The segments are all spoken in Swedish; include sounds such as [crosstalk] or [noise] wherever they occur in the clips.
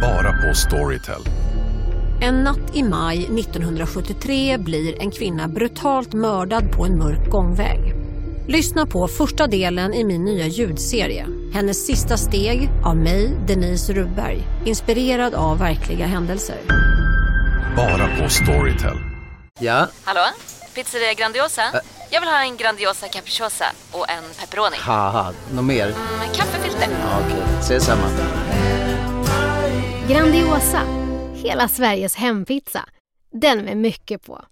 Bara på Storytel. En natt i maj 1973 blir en kvinna brutalt mördad på en mörk gångväg. Lyssna på första delen i min nya ljudserie. Hennes sista steg av mig, Denise Rubberg. Inspirerad av verkliga händelser. Bara på Storytel. Ja, Hallå? Pizzeria Grandiosa? Jag vill ha en Grandiosa capriciosa och en pepperoni. något mer? Med kaffefilter. Ja, Okej, ses samma. Grandiosa, hela Sveriges hempizza. Den med mycket på.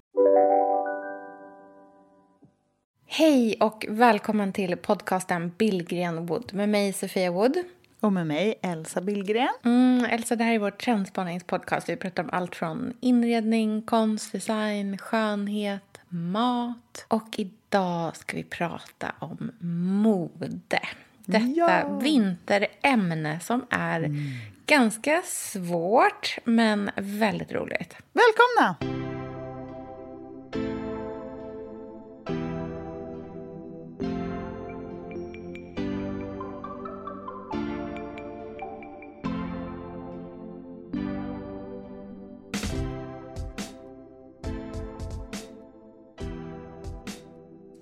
Hej och välkommen till podcasten Billgren Wood med mig Sofia Wood. Och med mig Elsa Billgren. Mm, Elsa, det här är vår trendspaningspodcast. Vi pratar om allt från inredning, konst, design, skönhet, mat. Och idag ska vi prata om mode. Detta Ja. vinterämne som är ganska svårt men väldigt roligt. Välkomna!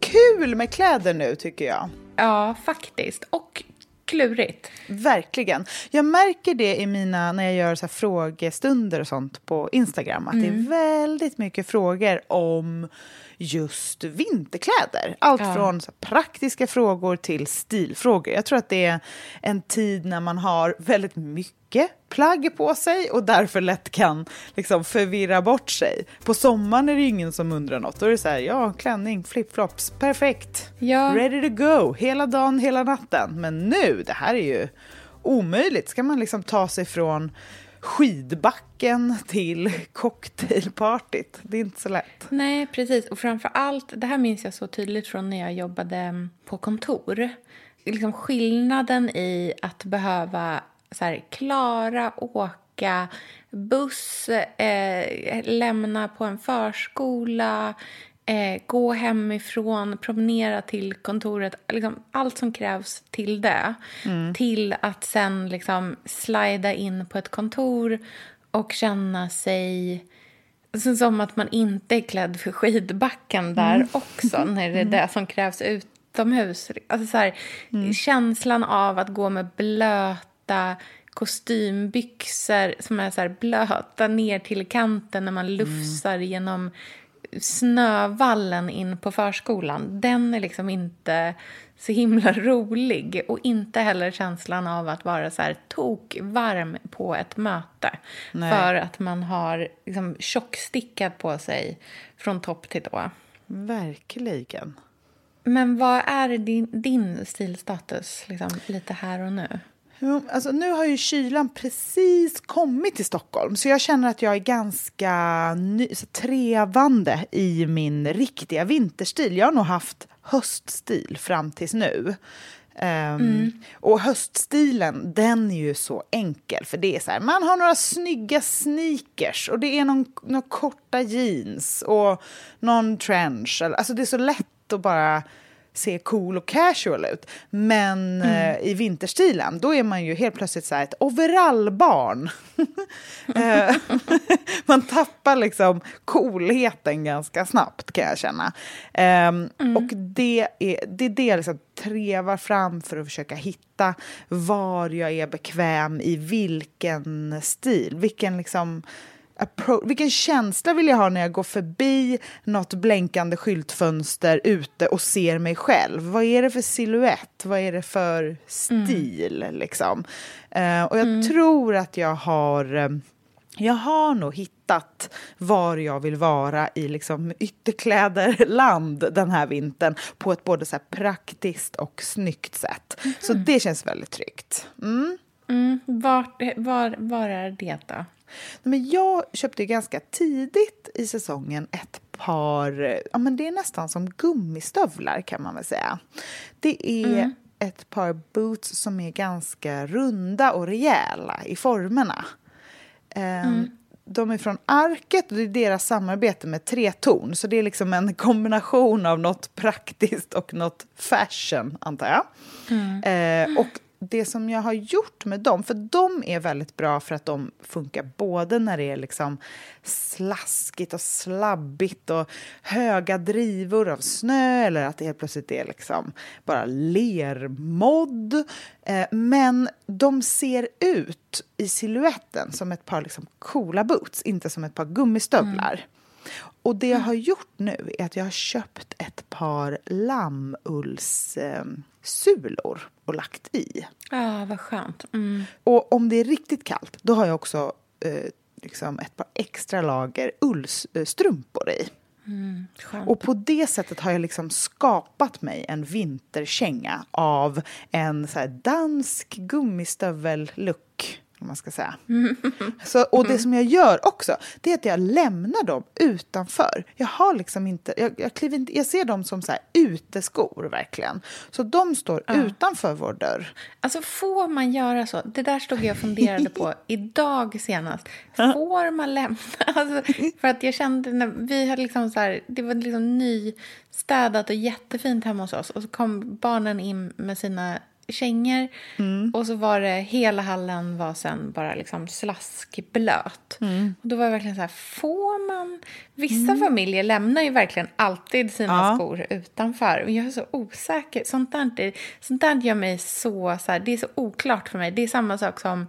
Kul med kläder nu tycker jag. Ja, faktiskt. Och klurigt. Verkligen. Jag märker det i mina, när jag gör så frågestunder och sånt på Instagram, att det är väldigt mycket frågor om just vinterkläder. Allt Ja. från praktiska frågor till stilfrågor. Jag tror att det är en tid när man har väldigt mycket plagg på sig och därför lätt kan liksom förvirra bort sig. På sommaren är det ju ingen som undrar något. Då är det så här, ja, klänning, flipflops, perfekt. Ja. Ready to go, hela dagen, hela natten. Men nu, det här är ju omöjligt. Ska man liksom ta sig från skidbacken till cocktailpartyt? Det är inte så lätt. Nej, precis. Och framför allt, det här minns jag så tydligt från när jag jobbade på kontor. Liksom skillnaden i att behöva så här, klara åka buss, eh, lämna på en förskola, eh, gå hemifrån, promenera till kontoret. Liksom, allt som krävs till det. Till att sen liksom slida in på ett kontor och känna sig som att man inte är klädd för skidbacken där också, [laughs] när det är det som krävs utomhus. Alltså så här, Känslan av att gå med blöta kostymbyxor som är så här blöta ner till kanten när man lufsar genom snövallen in på förskolan. Den är liksom inte så himla rolig. Och inte heller känslan av att vara så här tokvarm på ett möte. Nej. För att man har liksom tjockstickat på sig från topp till tå. Verkligen. Men vad är din, din stilstatus liksom, lite här och nu? Jo, alltså nu har ju kylan precis kommit till Stockholm så jag känner att jag är ganska ny, trevande i min riktiga vinterstil. Jag har nog haft höststil fram tills nu. Ehm, Och höststilen, den är ju så enkel. För det är så här, man har några snygga sneakers och det är någon, några korta jeans och någon trench. Alltså det är så lätt att bara se cool och casual ut. Men eh, i vinterstilen, då är man ju helt plötsligt så här ett overallbarn. [laughs] Eh, [laughs] man tappar liksom coolheten ganska snabbt kan jag känna. Ehm, Och det är det, är det jag liksom trevar fram för att försöka hitta var jag är bekväm i vilken stil, vilken liksom appro- vilken känsla vill jag ha när jag går förbi något blänkande skyltfönster ute och ser mig själv? Vad är det för silhuett? Vad är det för stil? Liksom? Eh, och jag tror att jag har... eh, jag har nog hittat var jag vill vara i liksom ytterkläderland den här vintern på ett både så här praktiskt och snyggt sätt. Så det känns väldigt tryggt. Mm. Mm, vart, var, var är det då? Men jag köpte ganska tidigt i säsongen ett par, ja men det är nästan som gummistövlar kan man väl säga. Det är ett par boots som är ganska runda och rejäla i formerna. Ehm, De är från Arket och det är deras samarbete med Tretorn. Så det är liksom en kombination av något praktiskt och något fashion, antar jag. Eh, och det som jag har gjort med dem, för de är väldigt bra för att de funkar både när det är liksom slaskigt och slabbigt och höga drivor av snö eller att det helt plötsligt är liksom bara lermodd. Eh, men de ser ut i siluetten som ett par liksom coola boots, inte som ett par gummistövlar. Mm. Och det jag har gjort nu är att jag har köpt ett par lammullssulor eh, och lagt i. Ja, ah, vad skönt. Mm. Och om det är riktigt kallt, då har jag också eh, liksom ett par extra lager ullstrumpor i. Mm, och på det sättet har jag liksom skapat mig en vinterkänga av en så dansk gummistövel-look om man ska säga. Mm. Så, och det som jag gör också, det är att jag lämnar dem utanför. Jag har liksom inte, jag, jag, kliver inte, jag ser dem som så här uteskor verkligen. Så de står ja. utanför vår dörr. Alltså får man göra så? Det där stod jag och funderade på [laughs] idag senast. Får man lämna? [laughs] Alltså, för att jag kände när vi hade liksom så här, det var liksom nystädat och jättefint hemma hos oss och så kom barnen in med sina kängor. Mm. Och så var det, hela hallen var sen bara liksom slaskblöt. Mm. Och då var jag verkligen så här, får man... Vissa mm. familjer lämnar ju verkligen alltid sina ja. skor utanför. Och jag är så osäker. Sånt där, sånt där gör mig så, så här, det är så oklart för mig. Det är samma sak som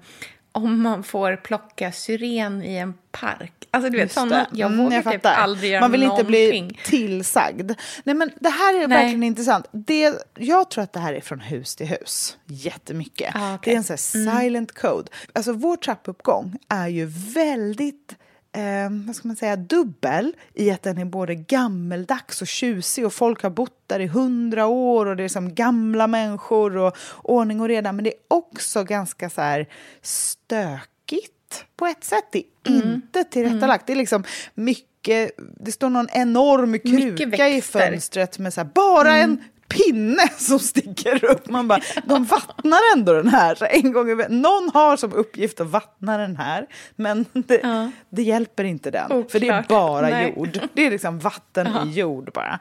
om man får plocka syren i en park. Alltså du vet, såna, jag mm, vågar jag typ aldrig göra Man vill någonting. inte bli tillsagd. Nej men det här är Nej. verkligen intressant. Det, jag tror att det här är från hus till hus. Jättemycket. Ah, okay. Det är en sån här mm. silent code. Alltså vår trappuppgång är ju väldigt eh, vad ska man säga, dubbel i att den är både gammeldags och tjusig och folk har bott där i hundra år och det är som gamla människor och ordning och reda. Men det är också ganska så här stökigt på ett sätt. Det är mm. inte tillrättalagt. Mm. Det är liksom mycket det står någon enorm kruka i fönstret med så här, bara mm. en pinne [laughs] som sticker upp. Man bara, de vattnar ändå den här. Så en gång Någon har som uppgift att vattna den här, men [laughs] det, ja. det hjälper inte den. Oklart. För det är bara Nej. jord. Det är liksom vatten ja. i jord bara.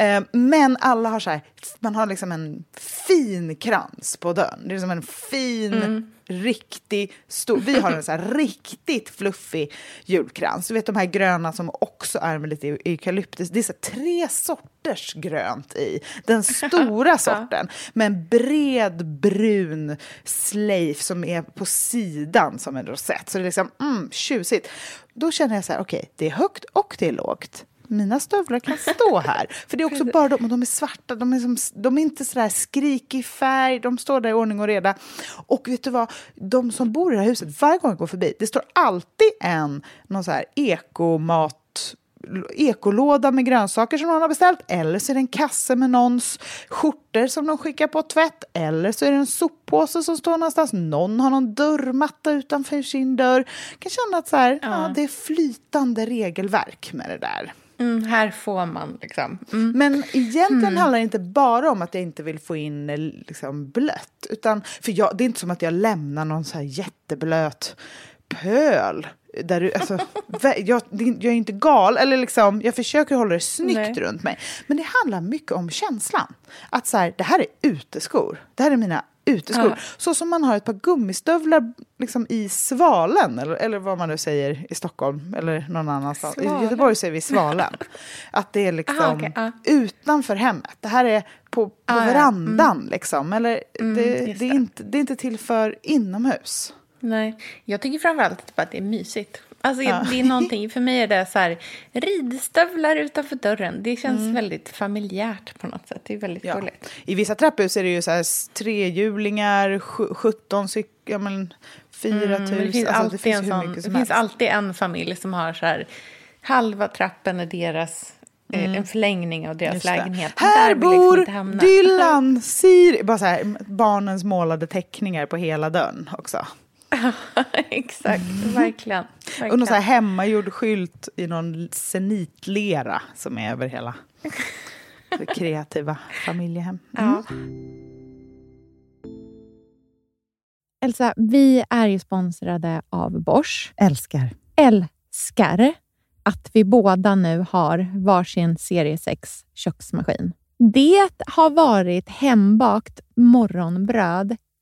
Eh, men alla har så här, man har liksom en fin krans på dörren. Det är som en fin, mm. riktig stor... Vi har en så här [laughs] riktigt fluffig julkrans. Du vet de här gröna som också är med lite eukalyptus. Det är så tre sorters grönt i. Den stora [laughs] sorten med en bred brun slejf som är på sidan som en rosett. Så det är liksom mm, tjusigt. Då känner jag så här, okej, okay, det är högt och det är lågt mina stövlar kan stå här. För det är också bara de, och de är svarta, de är, som, de är inte sådär skrikig färg, de står där i ordning och reda. Och vet du vad, de som bor i det här huset, varje gång jag går förbi, det står alltid en någon så här ekomat ekolåda med grönsaker som någon har beställt eller så är det en kasse med någons skjortor som de skickar på tvätt eller så är det en soppåse som står någonstans. Någon har någon dörrmatta utanför sin dörr. Jag kan känna att så här, ja. ja det är flytande regelverk med det där. Mm, här får man liksom. Mm. Men egentligen mm. handlar det inte bara om att jag inte vill få in liksom, blött. Utan, för jag, det är inte som att jag lämnar någon så här jätteblöt pöl. Där du, alltså, [laughs] jag, jag är inte gal, eller liksom, jag försöker hålla det snyggt Nej. runt mig. Men det handlar mycket om känslan. Att så här, det här är uteskor. Det här är mina uteskor. Ja. Så som man har ett par gummistövlar liksom i svalen, eller, eller vad man nu säger i Stockholm eller någon annanstans. Svalen. I Göteborg säger vi svalen. [laughs] Att det är liksom Aha, okay, ja. utanför hemmet. Det här är på, på ah, verandan, mm. liksom. Eller, mm, det, det, är inte, det är inte till för inomhus. Nej, jag tycker framförallt att det är mysigt. Alltså, ja. det är någonting, för mig är det så här, ridstövlar utanför dörren. Det känns mm. väldigt familjärt på något sätt. Det är väldigt ja. gulligt. I vissa trapphus är det ju så här trehjulingar, 17 cyklar, men 4 mm, Det finns, alltså, alltid, det finns, en sån, det finns alltid en familj som har så här, halva trappen är deras eh, Mm. en förlängning av deras lägenhet. Här bor liksom Dylan, Siri. Bara så här, barnens målade teckningar på hela dörren också. [laughs] Exakt, verkligen, verkligen. Och någon så här hemmagjord skylt i någon senitlera som är över hela kreativa familjehem. Mm. Ja. Elsa, vi är ju sponsrade av Bosch. Älskar. Älskar att vi båda nu har varsin serie 6 köksmaskin. Det har varit hembakt morgonbröd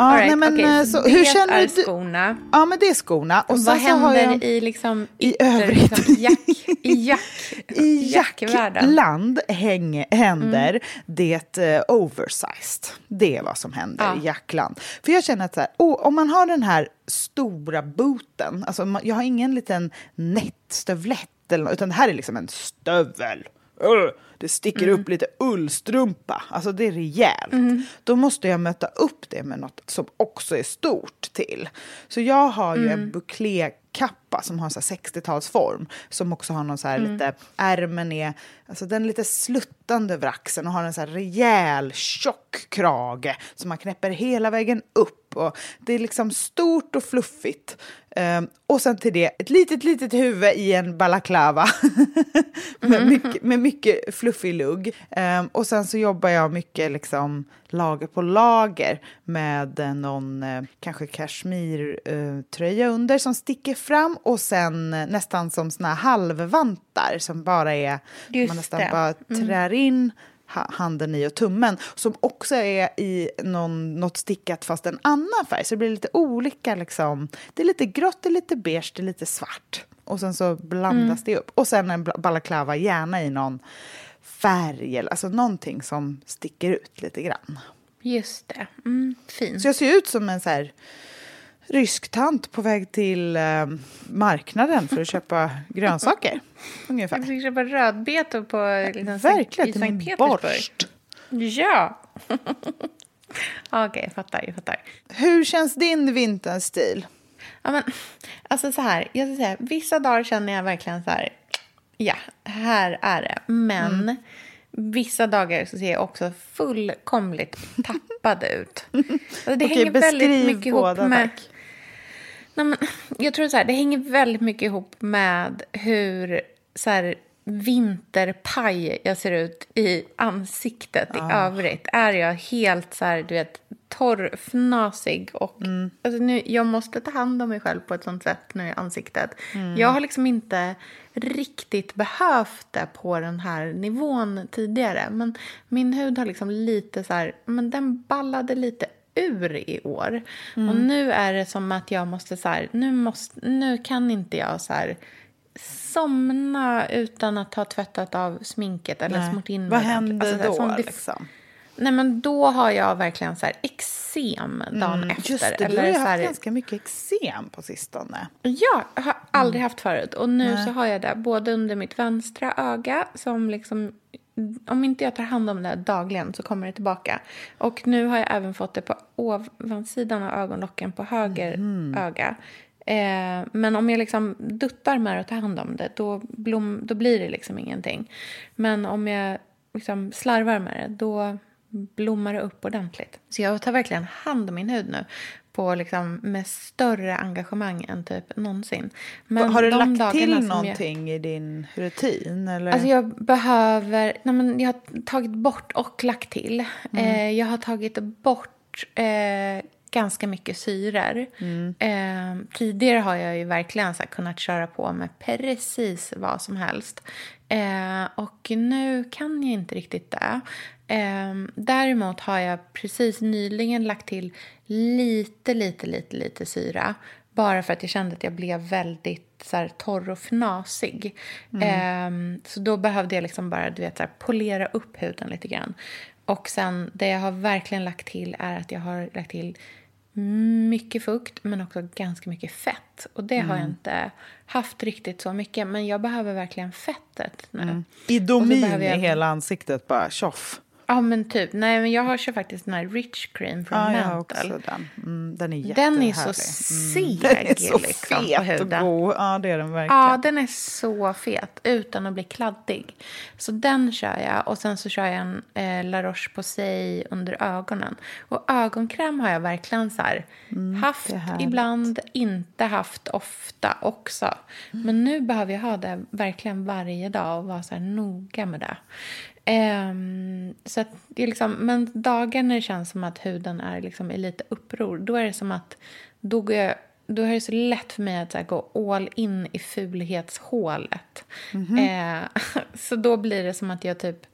Ja, right, nej, men, okej, eh, så så, hur känner är du? skorna. Ja, men det är skorna. Och Vad händer jag, i, liksom, i övrigt? Liksom, jack, I jack, [laughs] I jackland häng, händer Mm. det uh, oversized. Det är vad som händer Ja. i jackland. För jag känner att så här, oh, om man har den här stora booten, alltså jag har ingen liten nättstövlett, eller, utan det här är liksom en stövel. Ugh, det sticker Mm. upp lite ullstrumpa, alltså det är rejält. Då måste jag möta upp det med något som också är stort till. Så jag har ju Mm. en buklékappa som har så här 60-talsform, som också har någon så här Mm. lite, ärmen är, alltså den är lite sluttande över axeln och har en så här rejäl tjock krage som man knäpper hela vägen upp. Och det är liksom stort och fluffigt. Ehm, och sen till det ett litet, litet huvud i en balaklava [laughs] med, mycket, med mycket fluffig lugg. Ehm, och sen så jobbar jag mycket liksom lager på lager med eh, någon eh, kanske kashmirtröja under som sticker fram och sen eh, nästan som såna här halvvantar som bara är, Just man nästan det. bara trär in ha- handen i och tummen som också är i någon, något stickat fast en annan färg. Så det blir lite olika liksom. Det är lite grått, det är lite beige, det är lite svart. Och sen så blandas det upp. Och sen en balaklava, gärna i någon färg eller alltså någonting som sticker ut lite grann. Just det. Mm, fint. Så jag ser ut som en så här rysk tant på väg till eh, marknaden för att [laughs] köpa grönsaker. Jag Ungefär. fick köpa rödbetor på liksom, Verkligen, i Sankt Petersburg. borst. [laughs] Ja. Okej, jag fattar. Jag fattar. Hur känns din vinterstil? Ja, men, alltså så här, jag ska säga, vissa dagar känner jag verkligen så här, ja, här är det. Men Mm. vissa dagar så ser jag också fullkomligt [laughs] tappad ut. Alltså, det Okej, hänger väldigt mycket ihop båda, med... tack. Nej, men, jag tror så här, det hänger väldigt mycket ihop med hur så här, vinterpaj jag ser ut i ansiktet i övrigt. Är jag helt så här, du vet, torr, fnasig och alltså nu, jag måste ta hand om mig själv på ett sånt sätt nu i ansiktet. Jag har liksom inte riktigt behövt det på den här nivån tidigare. Men min hud har liksom lite så här, men den ballade lite ur i år. Och nu är det som att jag måste så här, nu, måste, nu kan inte jag så här somna utan att ha tvättat av sminket eller Nej. smort in Vad händer Alltså, då? det- liksom? Nej men då har jag verkligen så här eksem dagen efter. Mm, Just det, du eller har ju haft här, ganska mycket eksem på sistone. Ja, jag har aldrig haft förut. Och nu Nej. så har jag det både under mitt vänstra öga som liksom om inte jag tar hand om det dagligen så kommer det tillbaka. Och nu har jag även fått det på ovansidan av ögonlocken på höger öga. Eh, men om jag liksom duttar med det och tar hand om det då, blom, då blir det liksom ingenting. Men om jag liksom slarvar med det då blommar det upp ordentligt. Så jag tar verkligen hand om min hud nu på liksom med större engagemang än typ någonsin. Men har du lagt till som jag- någonting i din rutin? Eller? Alltså jag behöver... Nej men jag har tagit bort och lagt till. Mm. Eh, jag har tagit bort eh, ganska mycket syror. Mm. Eh, tidigare har jag ju verkligen så kunnat köra på med precis vad som helst. Eh, och nu kan jag inte riktigt det. Eh, däremot har jag precis nyligen lagt till lite, lite, lite, lite syra. Bara för att jag kände att jag blev väldigt så här, torr och fnasig. Ehm, så då behövde jag liksom bara du vet, så här, polera upp huden lite grann. Och sen det jag har verkligen lagt till är att jag har lagt till mycket fukt men också ganska mycket fett. Och det har jag inte haft riktigt så mycket. Men jag behöver verkligen fettet nu. Idomin behöver jag- i hela ansiktet, bara tjoff. Ja men typ. Nej men jag har kör faktiskt den här rich cream från Ja, jag har Mental. också den. Mm, den är Den jättehärlig. är så seg Mm. [laughs] Den är så liksom, på fet och god. Ja, det är den verkligen. Ja, den är så fet utan att bli kladdig. Så den kör jag. Och sen så kör jag en eh, La Roche-Posay under ögonen. Och ögonkräm har jag verkligen så här, haft är härligt. ibland, inte haft ofta också. Men nu behöver jag ha det verkligen varje dag och vara så här noga med det. Ehm, så det är liksom, men dagar när det känns som att huden är liksom i lite uppror, då är det som att då går jag då är det så lätt för mig att här, gå all in i fulhetshålet. Eh, [laughs] så då blir det som att jag typ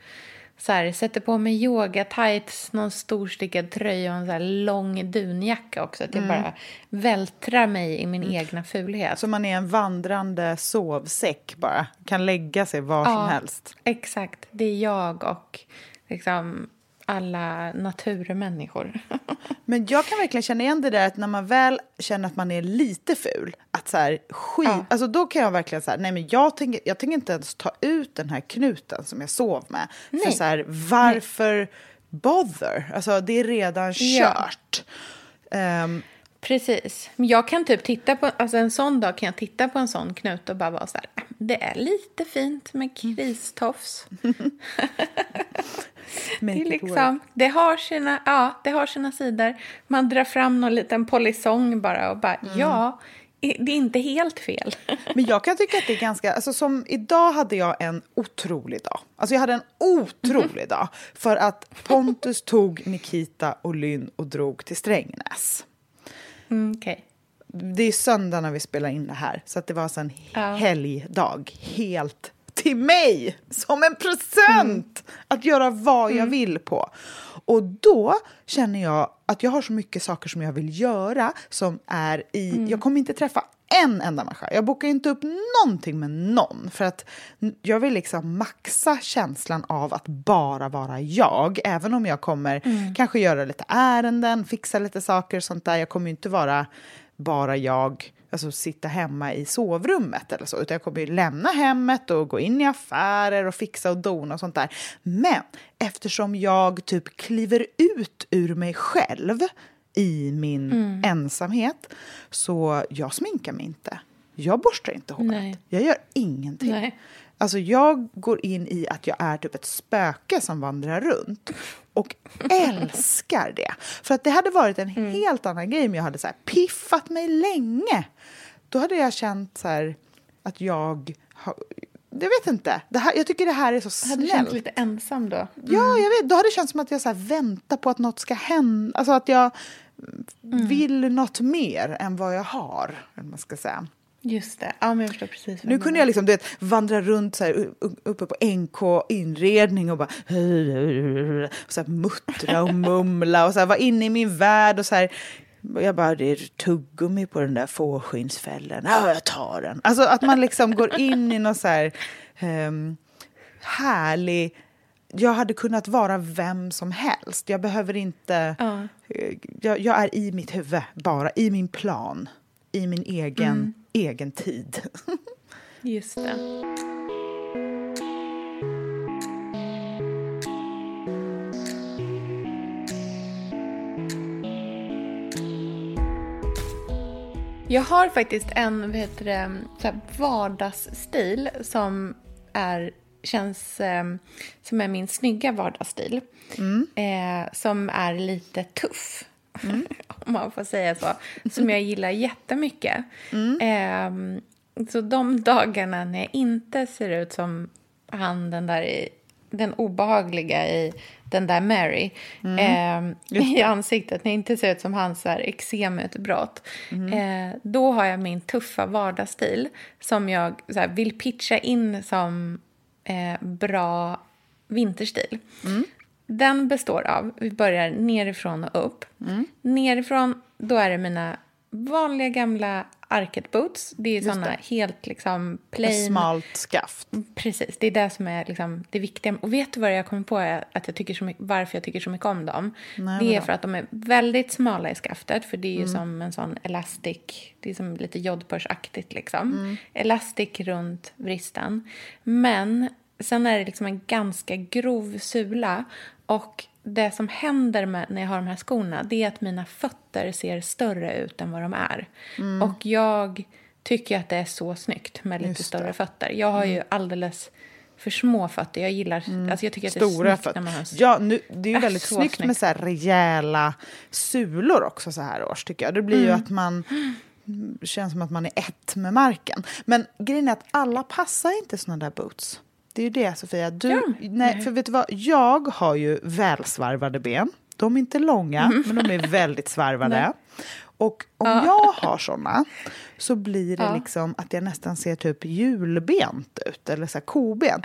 så här, sätter på mig yoga tights, någon storstickad tröja och en så här lång dunjacka också. Att jag bara vältrar mig i min egna fulhet. Så man är en vandrande sovsäck bara. Kan lägga sig var som Ja. helst. Exakt, det är jag och liksom alla naturmänniskor. [laughs] Men jag kan verkligen känna igen det där att när man väl känner att man är lite ful, att så här, skit, Ja. alltså då kan jag verkligen säga, nej men jag tänker, jag tänker inte ens ta ut den här knuten som jag sov med. För Nej. så här, varför bother? Alltså det är redan Ja. kört. Precis. Men jag kan typ titta på, alltså en sån dag kan jag titta på en sån knut och bara vara så här, "Ah, det är lite fint med kristofs. [laughs] Det, liksom, det, har sina, ja, det har sina sidor. Man drar fram någon liten polisong bara och bara, Mm. ja, det är inte helt fel. [laughs] Men jag kan tycka att det är ganska... Alltså som idag hade jag en otrolig dag. Alltså jag hade en otrolig [laughs] dag. För att Pontus tog Nikita och Lynn och drog till Strängnäs. Mm, Okej. Det är söndag när vi spelar in det här. Så att det var en Ja. helgdag. Helt till mig! Som en present! Att göra vad jag vill på. Och då känner jag att jag har så mycket saker som jag vill göra som är i... Jag kommer inte träffa en enda människa. Jag bokar inte upp någonting med någon. För att jag vill liksom maxa känslan av att bara vara jag. Även om jag kommer kanske göra lite ärenden, fixa lite saker och sånt där. Jag kommer ju inte vara bara jag, alltså sitta hemma i sovrummet eller så. Utan jag kommer ju lämna hemmet och gå in i affärer och fixa och dona och sånt där. Men eftersom jag typ kliver ut ur mig själv i min ensamhet så jag sminkar mig inte. Jag borstar inte håret. Nej. Jag gör ingenting. Nej. Alltså jag går in i att jag är typ ett spöke som vandrar runt och älskar det. För att det hade varit en helt annan grej om jag hade så piffat mig länge. Då hade jag känt så här att jag... Har, jag vet inte. Det här, jag tycker det här är så Hade du snällt. känt lite ensam då? Ja, jag vet. Då hade det känts som att jag så väntar på att något ska hända. Alltså att jag vill något mer än vad jag har. Eller man ska säga. Just det. Ja, men jag förstår precis. Nu kunde jag liksom, du vet, vandra runt så här, uppe på NK inredning och bara och så här, muttra och [laughs] mumla och så här, vara inne i min värld och så här. Jag bara, det är tuggummi på den där fårskinnsfällen. Ja, jag tar den. Alltså att man liksom går in i någon så här um, härlig... Jag hade kunnat vara vem som helst. Jag behöver inte... Ja. Eh, Jag, jag är i mitt huvud, bara i min plan. I min egen, egen tid. [laughs] Just det. Jag har faktiskt en vad heter det, så vardagsstil som är, känns eh, som är min snygga vardagsstil. Eh, som är lite tuff, [laughs] om man får säga så. Som jag gillar jättemycket. Eh, så de dagarna när jag inte ser ut som han den där i, den obehagliga i den där Mary eh, i ansiktet, när jag inte ser ut som hans eksemutbrott, eh, då har jag min tuffa vardagsstil som jag här, vill pitcha in som eh, bra vinterstil. Den består av, vi börjar nerifrån och upp. Nerifrån, då är det mina vanliga gamla Arket boots. Det är såna det. helt liksom plain. smalt skaft. Precis, det är det som är liksom det viktiga. Och vet du vad jag kommer på att jag tycker så mycket, varför jag tycker så mycket om dem? Nej, det är för att de är väldigt smala i skaftet, för det är ju som en sån elastic, det är som lite jodpörsaktigt liksom. Elastic runt vristen. Men sen är det liksom en ganska grov sula och det som händer med, när jag har de här skorna det är att mina fötter ser större ut än vad de är. Och jag tycker att det är så snyggt med lite större fötter. Jag har ju alldeles för små fötter. Jag gillar, alltså jag tycker att det är Stora snyggt när man har fötter. Ja, nu, det är ju Äh, väldigt så snyggt med snyggt. så här rejäla sulor också så här års tycker jag. Det blir ju Mm. att man känns som att man är ett med marken. Men grejen är att alla passar inte såna där boots. Det är ju det Sofia. Du, Ja. nej, för vet du vad? Jag har ju välsvarvade ben. De är inte långa, Mm. men de är väldigt svarvade. [laughs] Och om jag har såna så blir det Ja. liksom att jag nästan ser typ hjulbent ut, eller så här koben.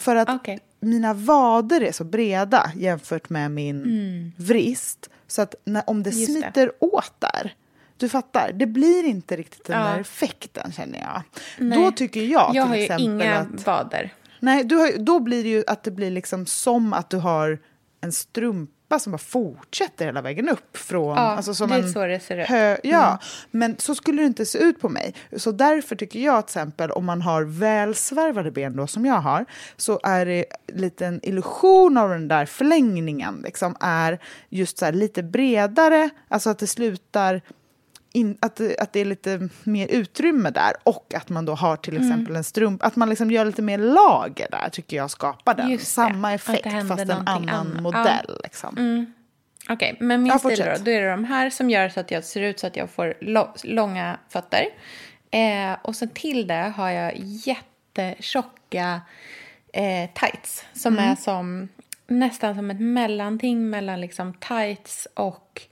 För att Okej. mina vader är så breda jämfört med min vrist. Så att när, om det Mm. Just det. smiter åt där, du fattar, det blir inte riktigt den Ja. där effekten känner jag. Nej. Då tycker jag till Jag har ju exempel inga att... vader. Nej, du har, då blir det ju att det blir liksom som att du har en strumpa som bara fortsätter hela vägen upp från... Ja, alltså som det är en så det ser ut. Hö, ja, men så skulle det inte se ut på mig. Så därför tycker jag till exempel om man har välsvarvade ben då som jag har så är det lite en illusion av den där förlängningen liksom är just så lite bredare, alltså att det slutar in, att, att det är lite mer utrymme där och att man då har till Mm. exempel en strump, att man liksom gör lite mer lager där tycker jag skapar den. Samma effekt fast en annan annat. modell. Ja. Liksom. Okej, men min Ja, stil då, då är det de här som gör så att jag ser ut så att jag får långa fötter. Eh, och sen till det har jag jättetjocka eh, tights som Mm. är som nästan som ett mellanting mellan liksom tights och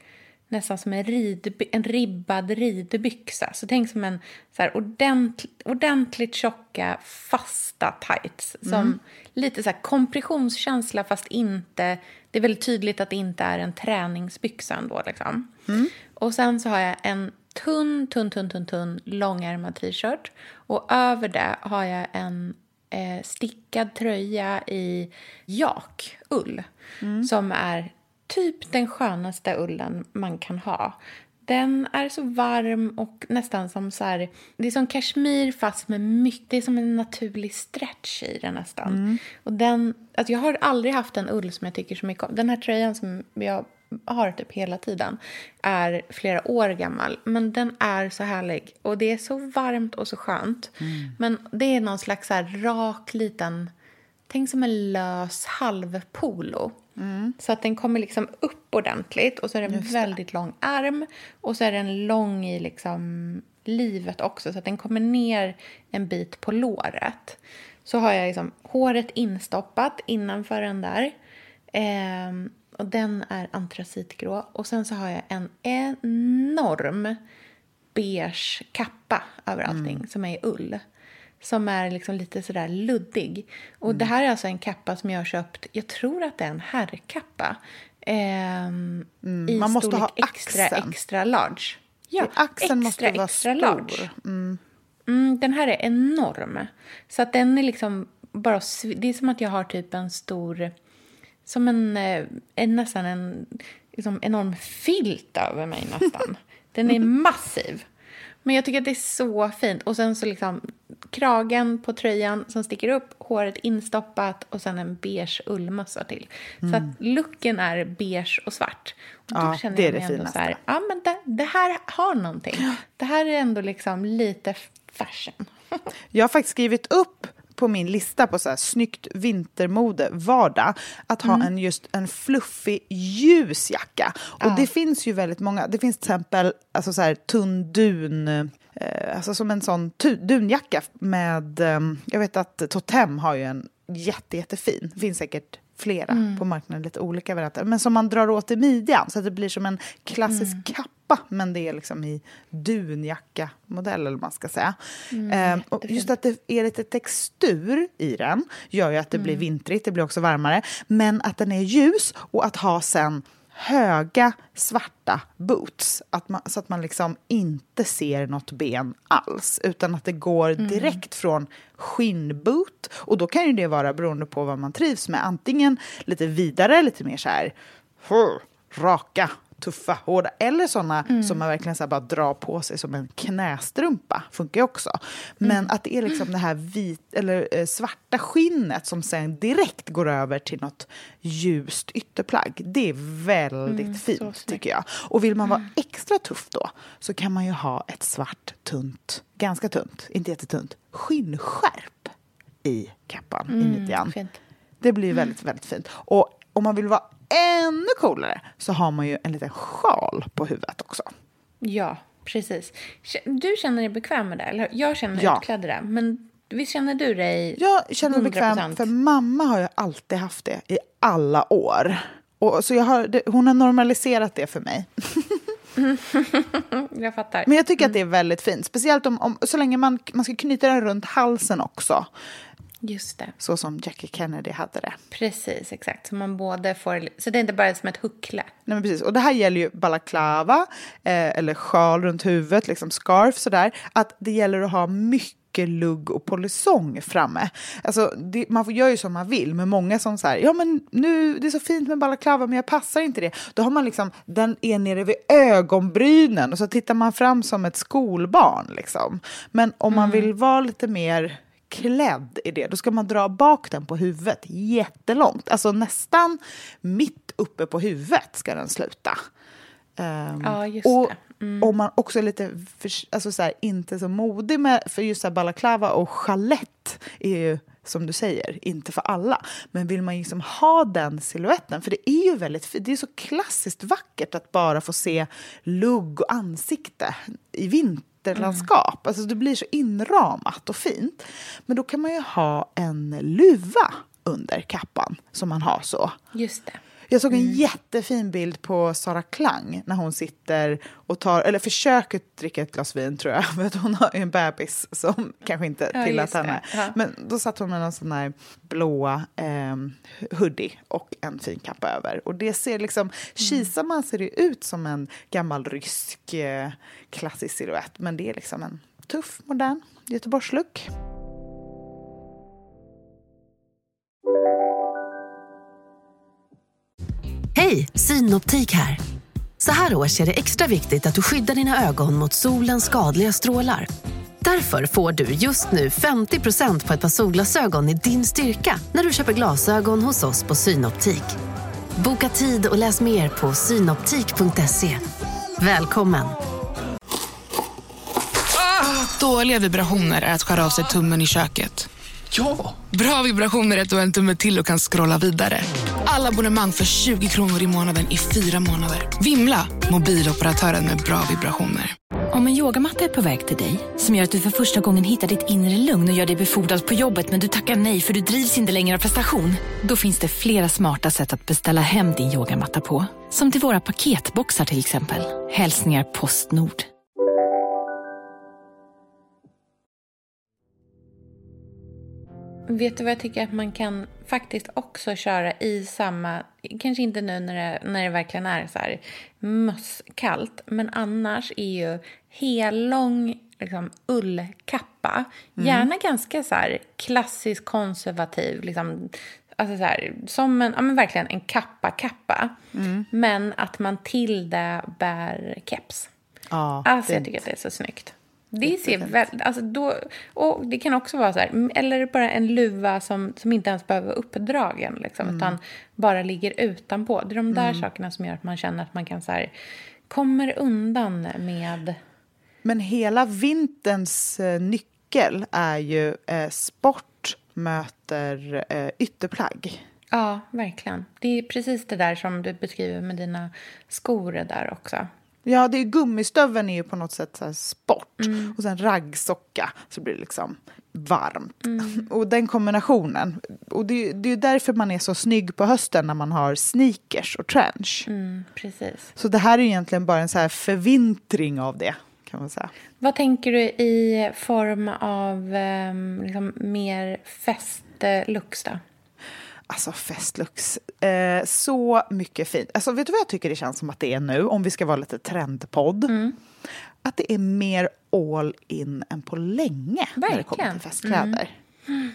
nästan som en, rid, en ribbad ridbyxa. Så tänk som en så här ordent, ordentligt tjocka, fasta tights. Som Mm. lite så här kompressionskänsla fast inte... Det är väldigt tydligt att det inte är en träningsbyxa ändå. Liksom. Mm. Och sen så har jag en tunn, tunn, tunn, tunn, tunn långärmad t-shirt. Och över det har jag en eh, stickad tröja i jakull. Som är typ den skönaste ullen man kan ha. Den är så varm och nästan som så här... Det är som kashmir fast med mycket... Det är som en naturlig stretch i den nästan. Och den, alltså jag har aldrig haft en ull som jag tycker så mycket om. Den här tröjan som jag har typ hela tiden är flera år gammal. Men den är så härlig. Och det är så varmt och så skönt. Men det är någon slags så rak liten... Tänk som en lös halvpolo. Så att den kommer liksom upp ordentligt och så är det en väldigt lång arm och så är den lång i liksom livet också så att den kommer ner en bit på låret. Så har jag liksom håret instoppat innanför den där. Ehm, och den är antracitgrå. Och sen så har jag en enorm beige kappa över allting som är i ull. Som är liksom lite sådär luddig. Och det här är alltså en kappa som jag har köpt, jag tror att det är en herrkappa. Ehm, I man måste ha extra, axeln. extra large. Ja, Axeln extra, måste vara extra stor. large. Mm, den här är enorm. Så att den är liksom bara... Det är som att jag har typ en stor... Som en, eh, en nästan en liksom enorm filt över mig nästan. [laughs] Den är massiv. Men jag tycker att det är så fint. Och sen så liksom kragen på tröjan som sticker upp, håret instoppat och sen en beige ullmössa till. Så att looken är beige och svart. Och då Ja, känner det är jag det finaste. så här, ja men det, det här har någonting. Det här är ändå liksom lite fashion. [laughs] Jag har faktiskt skrivit upp på min lista på så här snyggt vintermode, vardag, att ha Mm. en just en fluffig ljus jacka. Och det finns ju väldigt många. Det finns till exempel alltså så här, tunn dun, alltså som en sån dunjacka med, eh, jag vet att Totem har ju en jätte, jättefin, det finns säkert flera Mm. på marknaden, lite olika varianter, men som man drar åt i midjan så att det blir som en klassisk Mm. kappa, men det är liksom i dunjacka-modell eller vad man ska säga. Mm, Ehm, och just att det är lite textur i den gör ju att det Mm. blir vintrigt, det blir också varmare. Men att den är ljus och att ha sen höga svarta boots. Att man, så att man liksom inte ser något ben alls. Utan att det går direkt från skinnboot. Och då kan ju det vara beroende på vad man trivs med. Antingen lite vidare, lite mer så här raka tuffa, hårda eller såna som man verkligen så bara drar på sig som en knästrumpa. Funkar ju också. Men att det är liksom det här vit, eller, eh, svarta skinnet som sen direkt går över till något ljust ytterplagg. Det är väldigt fint snyggt. tycker jag. Och vill man vara extra tuff då så kan man ju ha ett svart tunt, ganska tunt, inte jättetunt, skinnskärp i kappan, i midjan. Fint. Det blir väldigt, väldigt fint. Och om man vill vara ännu coolare så har man ju en liten sjal på huvudet också. Ja, precis. Du känner dig bekväm med det? Eller jag känner mig Ja. utklädd i det. Men visst känner du dig Jag känner mig bekväm 100%? för mamma har ju alltid haft det i alla år. Och så jag har, hon har normaliserat det för mig. [laughs] Jag fattar. Men jag tycker att det är väldigt fint. Speciellt om, om, så länge man, man ska knyta den runt halsen också. Just det. Så som Jackie Kennedy hade det. Precis, exakt. Så man både får... Så det är inte bara som ett huckle. Nej, men precis. Och det här gäller ju balaklava, eh, eller sjal runt huvudet, liksom scarf sådär. Att det gäller att ha mycket lugg och polisong framme. Alltså, det, man får- gör ju som man vill, men många som så här, ja men nu, det är så fint med balaklava men jag passar inte det. Då har man liksom, den är nere vid ögonbrynen och så tittar man fram som ett skolbarn liksom. Men om man vill vara lite mer klädd i det, då ska man dra bak den på huvudet jättelångt. Alltså nästan mitt uppe på huvudet ska den sluta. Ehm, Ja, just och det. om man också är lite, för, alltså så här, inte så modig med, för just så här balaklava och chalett är ju som du säger, inte för alla. Men vill man liksom ha den siluetten, för det är ju väldigt det är så klassiskt vackert att bara få se lugg och ansikte i vinterlandskap. Alltså det blir så inramat och fint. Men då kan man ju ha en luva under kappan som man har så. Just det. Jag såg en jättefin bild på Sara Klang när hon sitter och tar, eller försöker dricka ett glas vin tror jag, [laughs] för att hon har en bebis som kanske inte Ja, tillät henne. Ja. Men då satt hon med någon sån här blåa eh, hoodie och en fin kappa över. Och det ser liksom, kisar man ser det ut som en gammal rysk eh, klassisk silhuett, men det är liksom en tuff, modern Göteborgslook. Hej, Synoptik här. Så här års är det extra viktigt att du skyddar dina ögon mot solens skadliga strålar. Därför får du just nu 50% på ett par solglasögon i din styrka när du köper glasögon hos oss på Synoptik. Boka tid och läs mer på synoptik.se. Välkommen! Dåliga vibrationer är att skära av sig tummen i köket. Ja! Bra vibrationer är att du har en tumme till och kan scrolla vidare. Alla abonnemang för 20 kronor i månaden i fyra månader. Vimla! Mobiloperatören med bra vibrationer. Om en yogamatta är på väg till dig, som gör att du för första gången hittar ditt inre lugn och gör dig befordrad på jobbet men du tackar nej för du drivs inte längre av prestation. Då finns det flera smarta sätt att beställa hem din yogamatta på. Som till våra paketboxar till exempel. Hälsningar Postnord. Vet du vad jag tycker att man kan faktiskt också köra i samma, kanske inte nu när det, när det verkligen är så här mösskallt, men annars är ju hellång liksom, ullkappa, gärna ganska så här klassisk konservativ, liksom, alltså så här, som en, ja men verkligen en kappa-kappa, men att man till det bär keps. Ja, Alltså jag tycker att det är så snyggt. Det ser väl, alltså då, och det kan också vara så här, eller bara en luva som, som inte ens behöver vara uppdragen, liksom, utan bara ligger utanpå. Det är de där sakerna som gör att man känner att man kan så här, kommer undan med... Men hela vinterns eh, nyckel är ju eh, sport möter eh, ytterplagg. Ja, verkligen. Det är precis det där som du beskriver med dina skor där också. Ja, det är gummistöveln är ju på något sätt så sport. Mm. Och sen raggsocka så blir det liksom varmt. Mm. [laughs] Och den kombinationen. Och det, det är därför man är så snygg på hösten när man har sneakers och trench. Mm, precis. Så det här är egentligen bara en så här förvintring av det kan man säga. Vad tänker du i form av ehm, liksom, mer festlooks då? Alltså festlux. Eh, så mycket fint. Alltså vet du vad jag tycker det känns som att det är nu, om vi ska vara lite trendpodd? Att det är mer all in än på länge när det kommer till festkläder.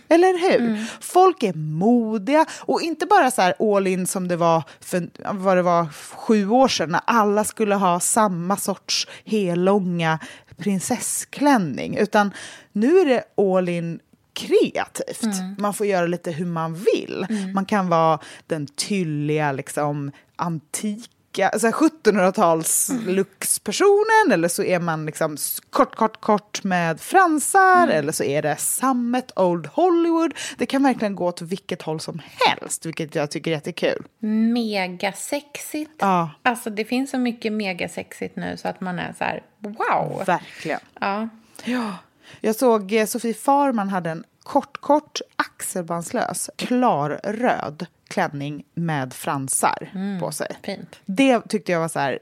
Eller hur? Folk är modiga och inte bara så här all in som det var för vad det var, sju år sedan när alla skulle ha samma sorts hellånga prinsessklänning. Utan nu är det all in kreativt. Man får göra lite hur man vill. Man kan vara den tylliga, liksom, antika alltså 1700-tals luxpersonen eller så är man liksom kort, kort, kort med fransar eller så är det sammet, old Hollywood. Det kan verkligen gå åt vilket håll som helst, vilket jag tycker är jättekul. Megasexigt. Ja. Alltså det finns så mycket megasexigt nu så att man är så här, wow. Verkligen. Ja. Ja. Jag såg eh, Sofie Farman hade en kort, kort axelbandslös, klarröd klänning med fransar på sig. Fint. Det tyckte jag var så här,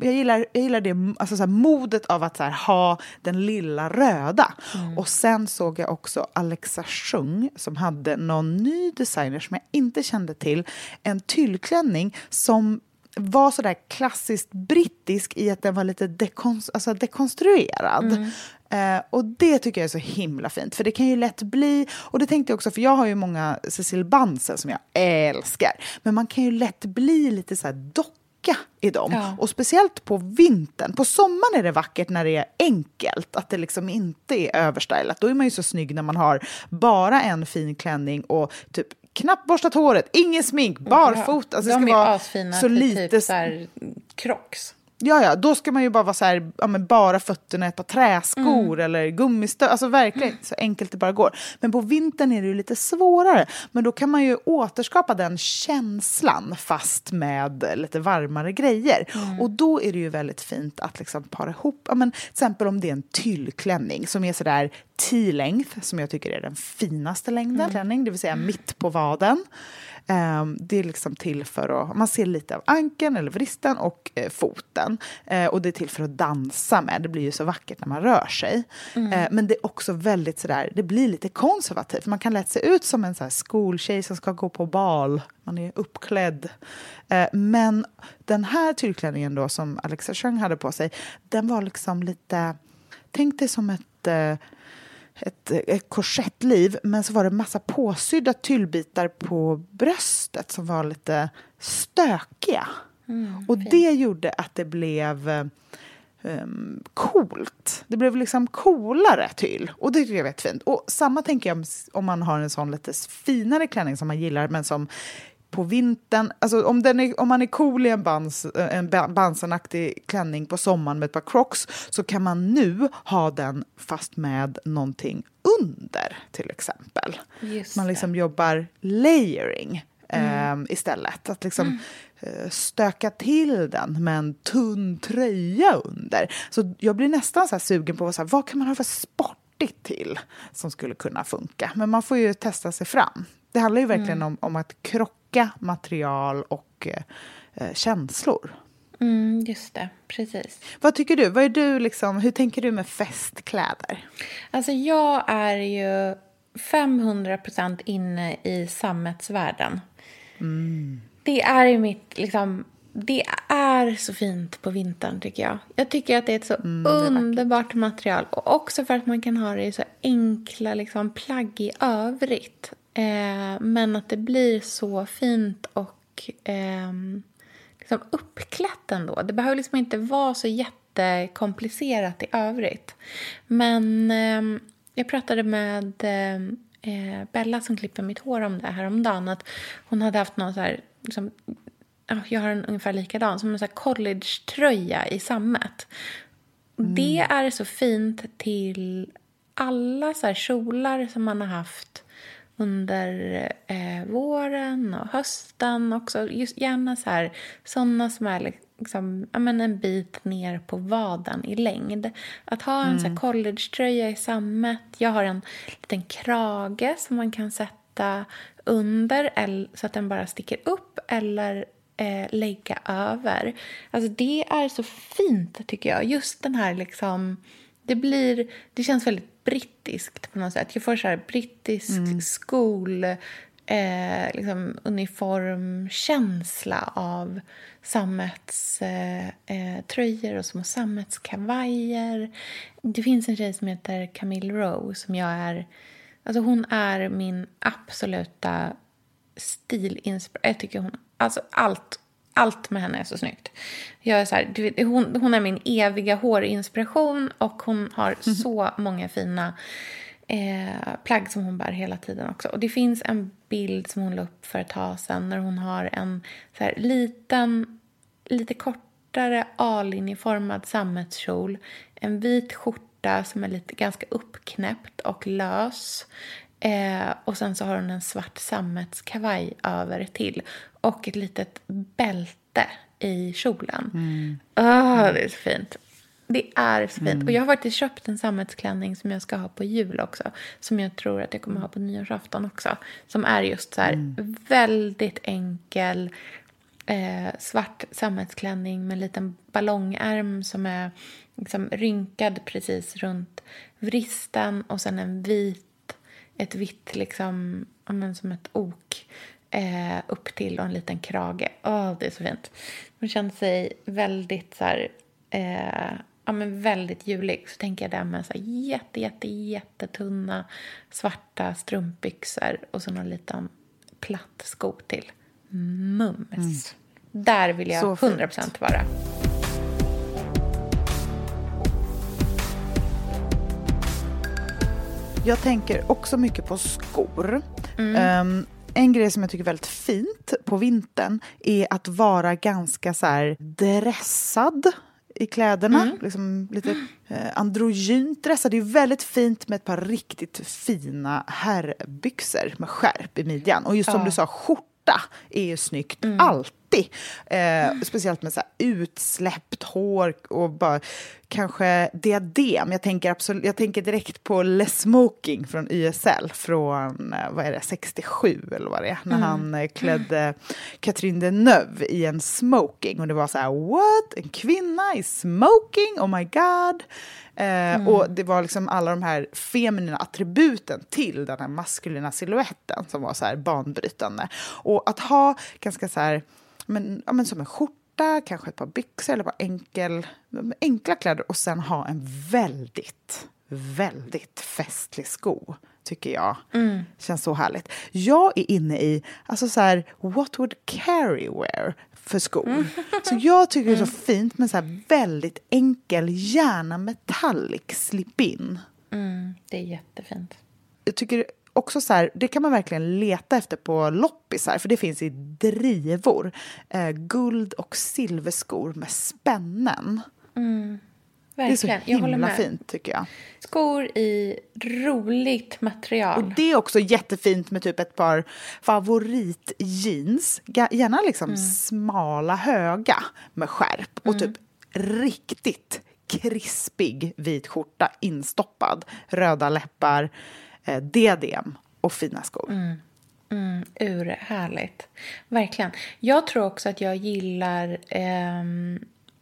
jag gillar, jag gillar det, alltså så här, modet av att så här, ha den lilla röda. Och sen såg jag också Alexa Schung som hade någon ny designer som jag inte kände till. En tyllklänning som var så där klassiskt brittisk i att den var lite dekons- alltså dekonstruerad. Eh, och det tycker jag är så himla fint, för det kan ju lätt bli, och det tänkte jag också, för jag har ju många Cecil Bansen som jag älskar, men man kan ju lätt bli lite så här docka i dem. Ja. Och speciellt på vintern. På sommaren är det vackert när det är enkelt, att det liksom inte är överstylat. Då är man ju så snygg när man har bara en fin klänning och typ knappt borstat håret, ingen smink, barfota. Alltså det De ska vara asfina så lite typ så här crocs. Ja, ja, då ska man ju bara vara så här, ja, bara fötterna, ett par träskor eller gummistövlar. Alltså verkligen så enkelt det bara går. Men på vintern är det ju lite svårare. Men då kan man ju återskapa den känslan fast med lite varmare grejer. Och då är det ju väldigt fint att liksom para ihop, ja, men, till exempel om det är en tyllklänning som är sådär T-length, som jag tycker är den finaste längden klänning, det vill säga mitt på vaden. Ehm, det är liksom till för att, man ser lite av ankeln eller vristen och eh, foten. Eh, och det är till för att dansa med, det blir ju så vackert när man rör sig. Eh, men det är också väldigt sådär, det blir lite konservativt. Man kan lätt se ut som en så här skoltjej som ska gå på bal, man är uppklädd. Men den här tyllklänningen då som Alexa Chung hade på sig, den var liksom lite, tänk dig som ett ett, ett korsettliv, men så var det massa påsydda tyllbitar på bröstet som var lite stökiga. och det gjorde att det blev um, coolt. Det blev liksom coolare tyll. Och det tycker jag är fint. Och samma tänker jag om, om man har en sån lite finare klänning som man gillar, men som på vintern, alltså om, är, om man är cool i en, bans, en ba- bansenaktig klänning på sommaren med ett par crocs så kan man nu ha den fast med någonting under till exempel. Just man liksom jobbar layering ehm, istället. Att liksom eh, stöka till den med en tunn tröja under. Så jag blir nästan så sugen på så här, vad kan man ha för sportigt till som skulle kunna funka. Men man får ju testa sig fram. Det handlar ju verkligen om, om att krocka material och eh, känslor. Mm, just det, precis. Vad tycker du? Vad är du liksom, hur tänker du med festkläder? Alltså jag är ju 500% inne i sammetsvärlden. Det är ju mitt, liksom, det är så fint på vintern tycker jag. Jag tycker att det är ett så underbart material. Och också för att man kan ha det i så enkla liksom, plagg i övrigt. Eh, men att det blir så fint och ehm, liksom uppklätt ändå. Det behöver liksom inte vara så jättekomplicerat i övrigt. Men eh, jag pratade med eh, Bella som klipper mitt hår om det här om dagen. Att hon hade haft någon så här, liksom, jag har en ungefär likadan, som en så college-tröja i sammet. Det är så fint till alla så här kjolar som man har haft under eh, våren och hösten också. Just gärna så här, såna som är liksom, ja, men en bit ner på vaden i längd. Att ha en så här collegetröja i sammet. Jag har en liten krage som man kan sätta under eller, så att den bara sticker upp eller eh, lägga över. Alltså det är så fint tycker jag. Just den här liksom... Det, blir, det känns väldigt brittiskt på något sätt. Jag får så här brittisk skol eh, liksom uniformkänsla av sammetströjor eh, tröjor och små sammetskavajer. Det finns en tjej som heter Camille Rowe som jag är... Alltså hon är min absoluta stilinspiration. Jag tycker hon... Alltså allt, allt med henne är så snyggt. Jag är så här, vet, hon, hon är min eviga hårinspiration och hon har mm. så många fina eh, plagg som hon bär hela tiden också. Och det finns en bild som hon la upp för ett tag sedan när hon har en så här, liten, lite kortare A-linjeformad sammetskjol, en vit skjorta som är lite ganska uppknäppt och lös. Eh, och sen så har hon en svart sammetskavaj över till och ett litet bälte i kjolen. Mm. Oh, det är så fint. Det är så fint. Mm. Och jag har faktiskt köpt en sammetsklänning som jag ska ha på jul också. Som jag tror att jag kommer ha på nyårsafton också. Som är just så här mm. väldigt enkel eh, svart sammetsklänning med en liten ballongärm som är liksom rynkad precis runt vristen och sen en vit, ett vitt liksom, som ett ok eh, upp till och en liten krage. Åh, oh, det är så fint. Hon känner sig väldigt så här, eh, ja, men väldigt julig. Så tänker jag där med så här jätte, jätte, jättetunna svarta strumpbyxor och så någon liten platt sko till. Mums. Mm. Där vill jag så 100 procent vara. Jag tänker också mycket på skor. Mm. Um, en grej som jag tycker är väldigt fint på vintern är att vara ganska så här dressad i kläderna. Mm. Liksom lite eh, androgynt dressad. Det är väldigt fint med ett par riktigt fina herrbyxor med skärp i midjan. Och just som ja. du sa, skjorta är ju snyggt mm. alltid alltid. Eh, speciellt med så utsläppt hår och bara kanske diadem. Jag tänker, absolut, jag tänker direkt på Les Smoking från YSL från eh, vad är det, 67 eller vad det är. När mm. han eh, klädde Catherine Deneuve i en smoking. Och det var så här, what? En kvinna i smoking? Oh my god. Eh, mm. Och det var liksom alla de här feminina attributen till den här maskulina siluetten som var så här banbrytande. Och att ha ganska så här men, ja, men som en skjorta, kanske ett par byxor eller bara enkel, enkla kläder och sen ha en väldigt, väldigt festlig sko tycker jag. Mm. Känns så härligt. Jag är inne i, alltså så här, what would Carrie wear för skor? Mm. [laughs] Så jag tycker det är så fint med så här väldigt enkel, gärna metallic slip-in. Mm, det är jättefint. Jag tycker också så här, det kan man verkligen leta efter på loppisar, för det finns i drivor. Eh, guld och silverskor med spännen. Mm. Verkligen. Det är så himla fint tycker jag. Skor i roligt material. Och det är också jättefint med typ ett par favoritjeans. Gärna liksom mm. smala, höga med skärp. Och mm. typ riktigt krispig vit skjorta instoppad. Röda läppar eh, diadem och fina skor. Mm. Mm, urhärligt. Verkligen. Jag tror också att jag gillar eh,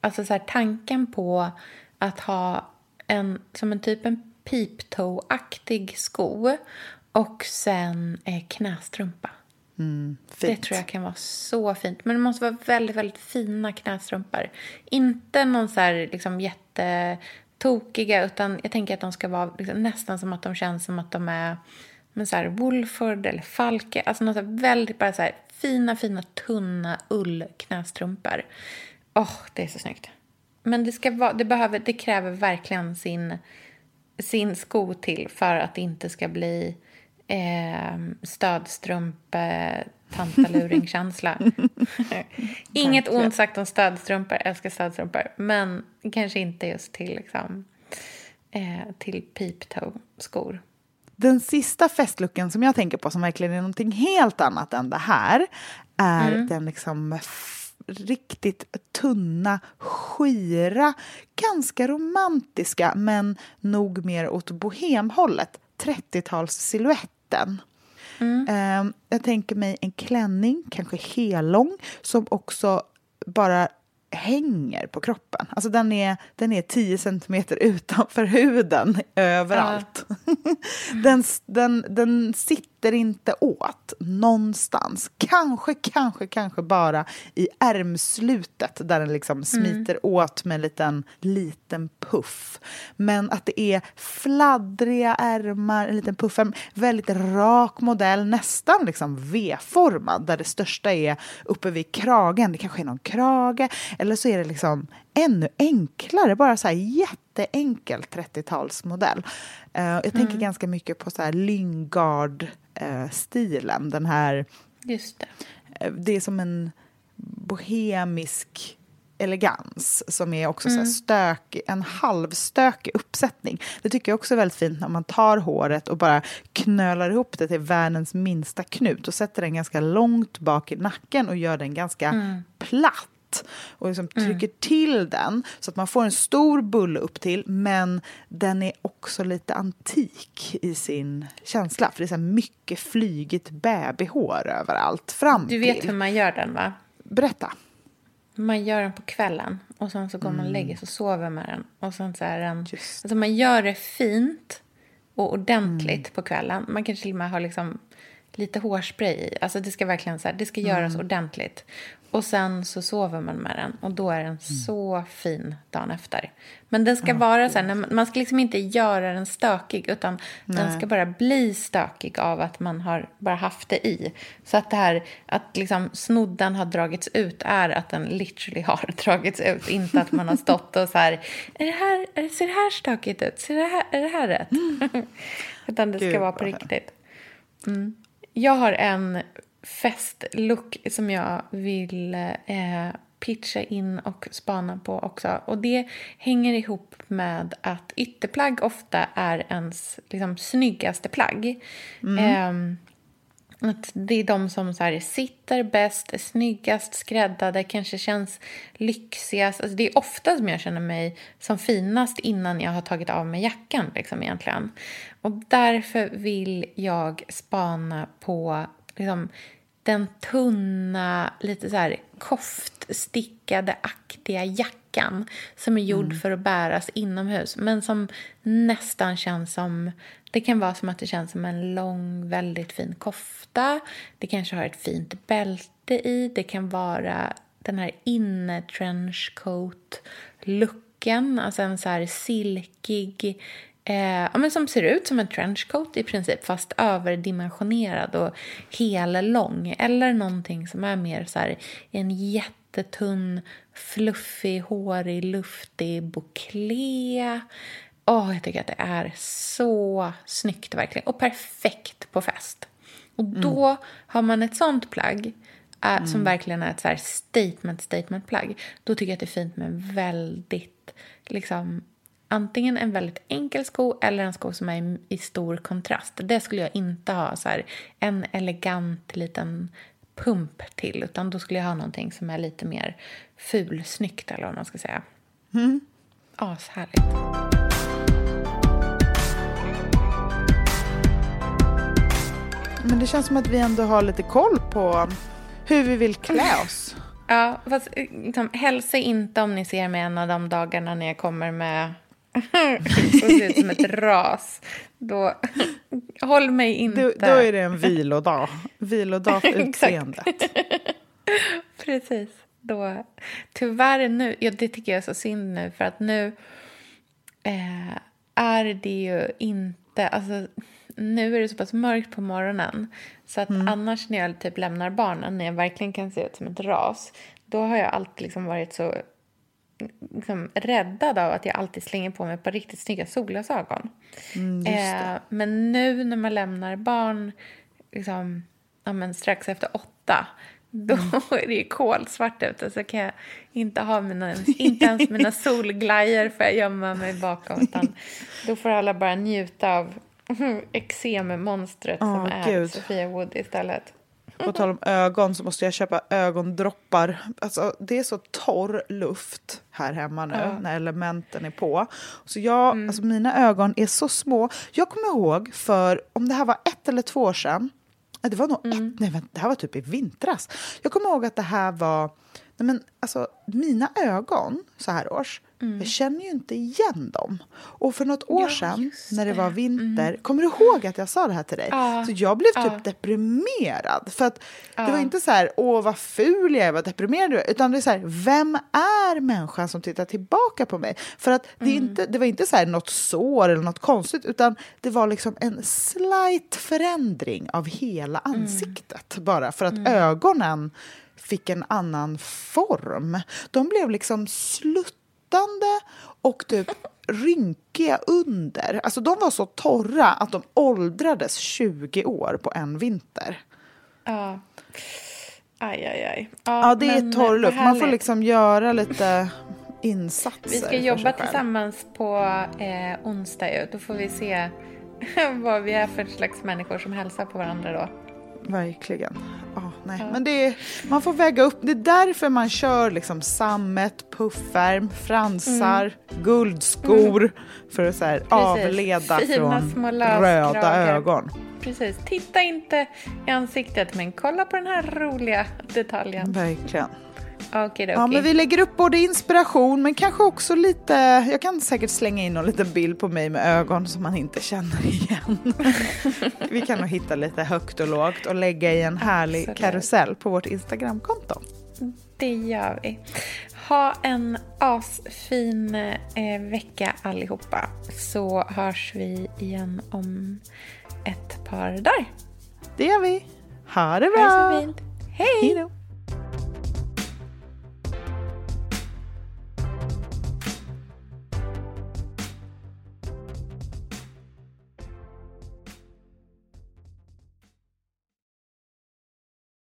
alltså så här, tanken på att ha en, som en typ en peeptoe-aktig sko och sen eh, knästrumpa. Mm, det tror jag kan vara så fint. Men det måste vara väldigt, väldigt fina knästrumpor. Inte någon så här liksom jätte tokiga utan jag tänker att de ska vara liksom, nästan som att de känns som att de är men så här, Wolford eller Falke. Alltså något väldigt bara så här, fina, fina, tunna ullknästrumpor. Åh, oh, det är så snyggt. Men det, ska vara, det, behöver, det kräver verkligen sin, sin sko till för att det inte ska bli eh, stödstrumpe tantaluring-känsla. [laughs] Inget ont sagt om stödstrumpor, älskar stödstrumpor. Men kanske inte just till, liksom, eh, till peep-toe-skor. Den sista festlucken som jag tänker på som verkligen är någonting helt annat än det här är mm. den liksom riktigt tunna, skira, ganska romantiska men nog mer åt bohemhållet 30-talssiluetten. Mm. Ehm, jag tänker mig en klänning, kanske hellång, som också bara hänger på kroppen. Alltså den är, den är 10 centimeter utanför huden överallt. Mm. [laughs] den, den, den sitter smiter inte åt någonstans. Kanske, kanske, kanske bara i ärmslutet där den liksom smiter åt med en liten, liten puff. Men att det är fladdriga ärmar, en liten puffärm, väldigt rak modell, nästan liksom V-formad där det största är uppe vid kragen. Det kanske är någon krage eller så är det liksom ännu enklare, bara så här jätteenkel 30-talsmodell. Uh, jag tänker Mm. ganska mycket på så här Lyngard-stilen, den här... Just det. eh, det är som en bohemisk elegans som är också så här Mm. stök, en halvstökig uppsättning. Det tycker jag också är väldigt fint när man tar håret och bara knölar ihop det till världens minsta knut och sätter den ganska långt bak i nacken och gör den ganska Mm. platt och liksom trycker till den så att man får en stor bulle upp till men den är också lite antik i sin känsla för det är så mycket flygigt bebishår överallt fram Du vet hur man gör den, va? Berätta. Man gör den på kvällen och sen så går man och Mm. lägger sig och sover med den. Och sen så är den... Alltså man gör det fint och ordentligt Mm. på kvällen. Man kan till och med ha liksom lite hårspray i. Alltså det ska verkligen så här, det ska göras Mm. ordentligt. Och sen så sover man med den och då är den Mm. så fin dagen efter. Men den ska vara så här, man, ska liksom inte göra den stökig utan den Nej. ska bara bli stökig av att man har bara haft det i. Så att det här att liksom snodden har dragits ut är att den literally [laughs] har dragits ut. Inte att man har stått och så här, är det här är- ser det här stökigt ut? Ser det här, är det här rätt? [laughs] utan det ska Gud, vara på riktigt. Mm. Jag har en festlook som jag vill eh, pitcha in och spana på också. Och det hänger ihop med att ytterplagg ofta är ens liksom, snyggaste plagg. Ehm, att det är de som så här, sitter bäst, är snyggast skräddade, kanske känns lyxigast. Alltså det är ofta som jag känner mig som finast innan jag har tagit av mig jackan. Liksom, egentligen. Och därför vill jag spana på liksom, den tunna, lite så här koftstickade-aktiga jackan som är gjord för att bäras inomhus men som nästan känns som... Det kan vara som att det känns som en lång, väldigt fin kofta. Det kanske har ett fint bälte i. Det kan vara den här inne-trenchcoat-looken, alltså en så här silkig Eh, ja, men som ser ut som en trenchcoat i princip, fast överdimensionerad och hellång. Eller någonting som är mer så här en jättetunn, fluffig, hårig, luftig bouclé. Åh, jag tycker att det är så snyggt verkligen. Och perfekt på fest. Och då har man ett sånt plagg eh, som verkligen är ett så här statement, statement-plagg. Då tycker jag att det är fint med en väldigt, liksom, antingen en väldigt enkel sko eller en sko som är i, stor kontrast. Det skulle jag inte ha så här, en elegant liten pump till, utan då skulle jag ha någonting som är lite mer fulsnyggt eller vad man ska säga. Mm. Ashärligt. Men det känns som att vi ändå har lite koll på hur vi vill klä oss. Ja, fast eh, liksom, hälsa inte om ni ser mig en av de dagarna när jag kommer med så [laughs] ser ut som ett ras. Då, [laughs] håll mig inte... Då, då är det en vilodag. Vilodag för [laughs] utseendet. Precis. Då, tyvärr nu, ja, det tycker jag är så synd nu för att nu eh, är det ju inte, alltså nu är det så pass mörkt på morgonen så att annars när jag typ lämnar barnen, när jag verkligen kan se ut som ett ras, då har jag alltid liksom varit så liksom, räddad av att jag alltid slänger på mig på riktigt snygga solglasögon. Mm. Eh, men nu när man lämnar barn liksom, ja, men strax efter åtta då Mm. [laughs] är det ju kolsvart ute så kan jag inte ha mina, [laughs] inte ens mina solglajjor för jag gömma mig bakom utan då får alla bara njuta av [laughs] eksemmonstret som Åh, är Gud. Sofia Wood istället. På tal om ögon så måste jag köpa ögondroppar. Alltså, det är så torr luft här hemma nu Ja. när elementen är på. Så jag, alltså, mina ögon är så små. Jag kommer ihåg för, om det här var ett eller två år sedan, nej, det var nog ett, nej, vänta, det här var typ i vintras. Jag kommer ihåg att det här var, nej, men, alltså, mina ögon så här års, Jag känner ju inte igen dem. Och för något år Ja, sedan när det det. Mm. var vinter, kommer du ihåg att jag sa det här till dig? Ja. Så jag blev typ Ja. deprimerad. För att det Ja. var inte så här, åh vad ful jag är, vad deprimerad du är. Utan det är så här, vem är människan som tittar tillbaka på mig? För att det, Mm. inte, det var inte så här något sår eller något konstigt, utan det var liksom en slight förändring av hela Mm. ansiktet. Bara för att ögonen fick en annan form. De blev liksom sluttande och typ rynkiga under. Alltså de var så torra att de åldrades 20 år på en vinter. Ja. Aj, aj, aj. Ja, det men är torr luft. Man får liksom göra lite insatser. Vi ska jobba tillsammans på eh, onsdag ju. Då får vi se [laughs] vad vi är för slags människor som hälsar på varandra då. Verkligen. Ja, nej. Men det är, man får väga upp. Det är därför man kör liksom sammet, puffärm, fransar, guldskor. För att så här avleda Fina från röda ögon. Precis. Titta inte i ansiktet, men kolla på den här roliga detaljen. Verkligen. Okej, Ja, men vi lägger upp både inspiration men kanske också lite, jag kan säkert slänga in någon liten bild på mig med ögon som man inte känner igen. [laughs] vi kan nog hitta lite högt och lågt och lägga i en härlig Absolut. karusell på vårt Instagramkonto. Det gör vi. Ha en asfin eh, vecka allihopa. Så hörs vi igen om ett par dagar. Det gör vi. Ha det Ha det bra! så fint. Hej! Hej då!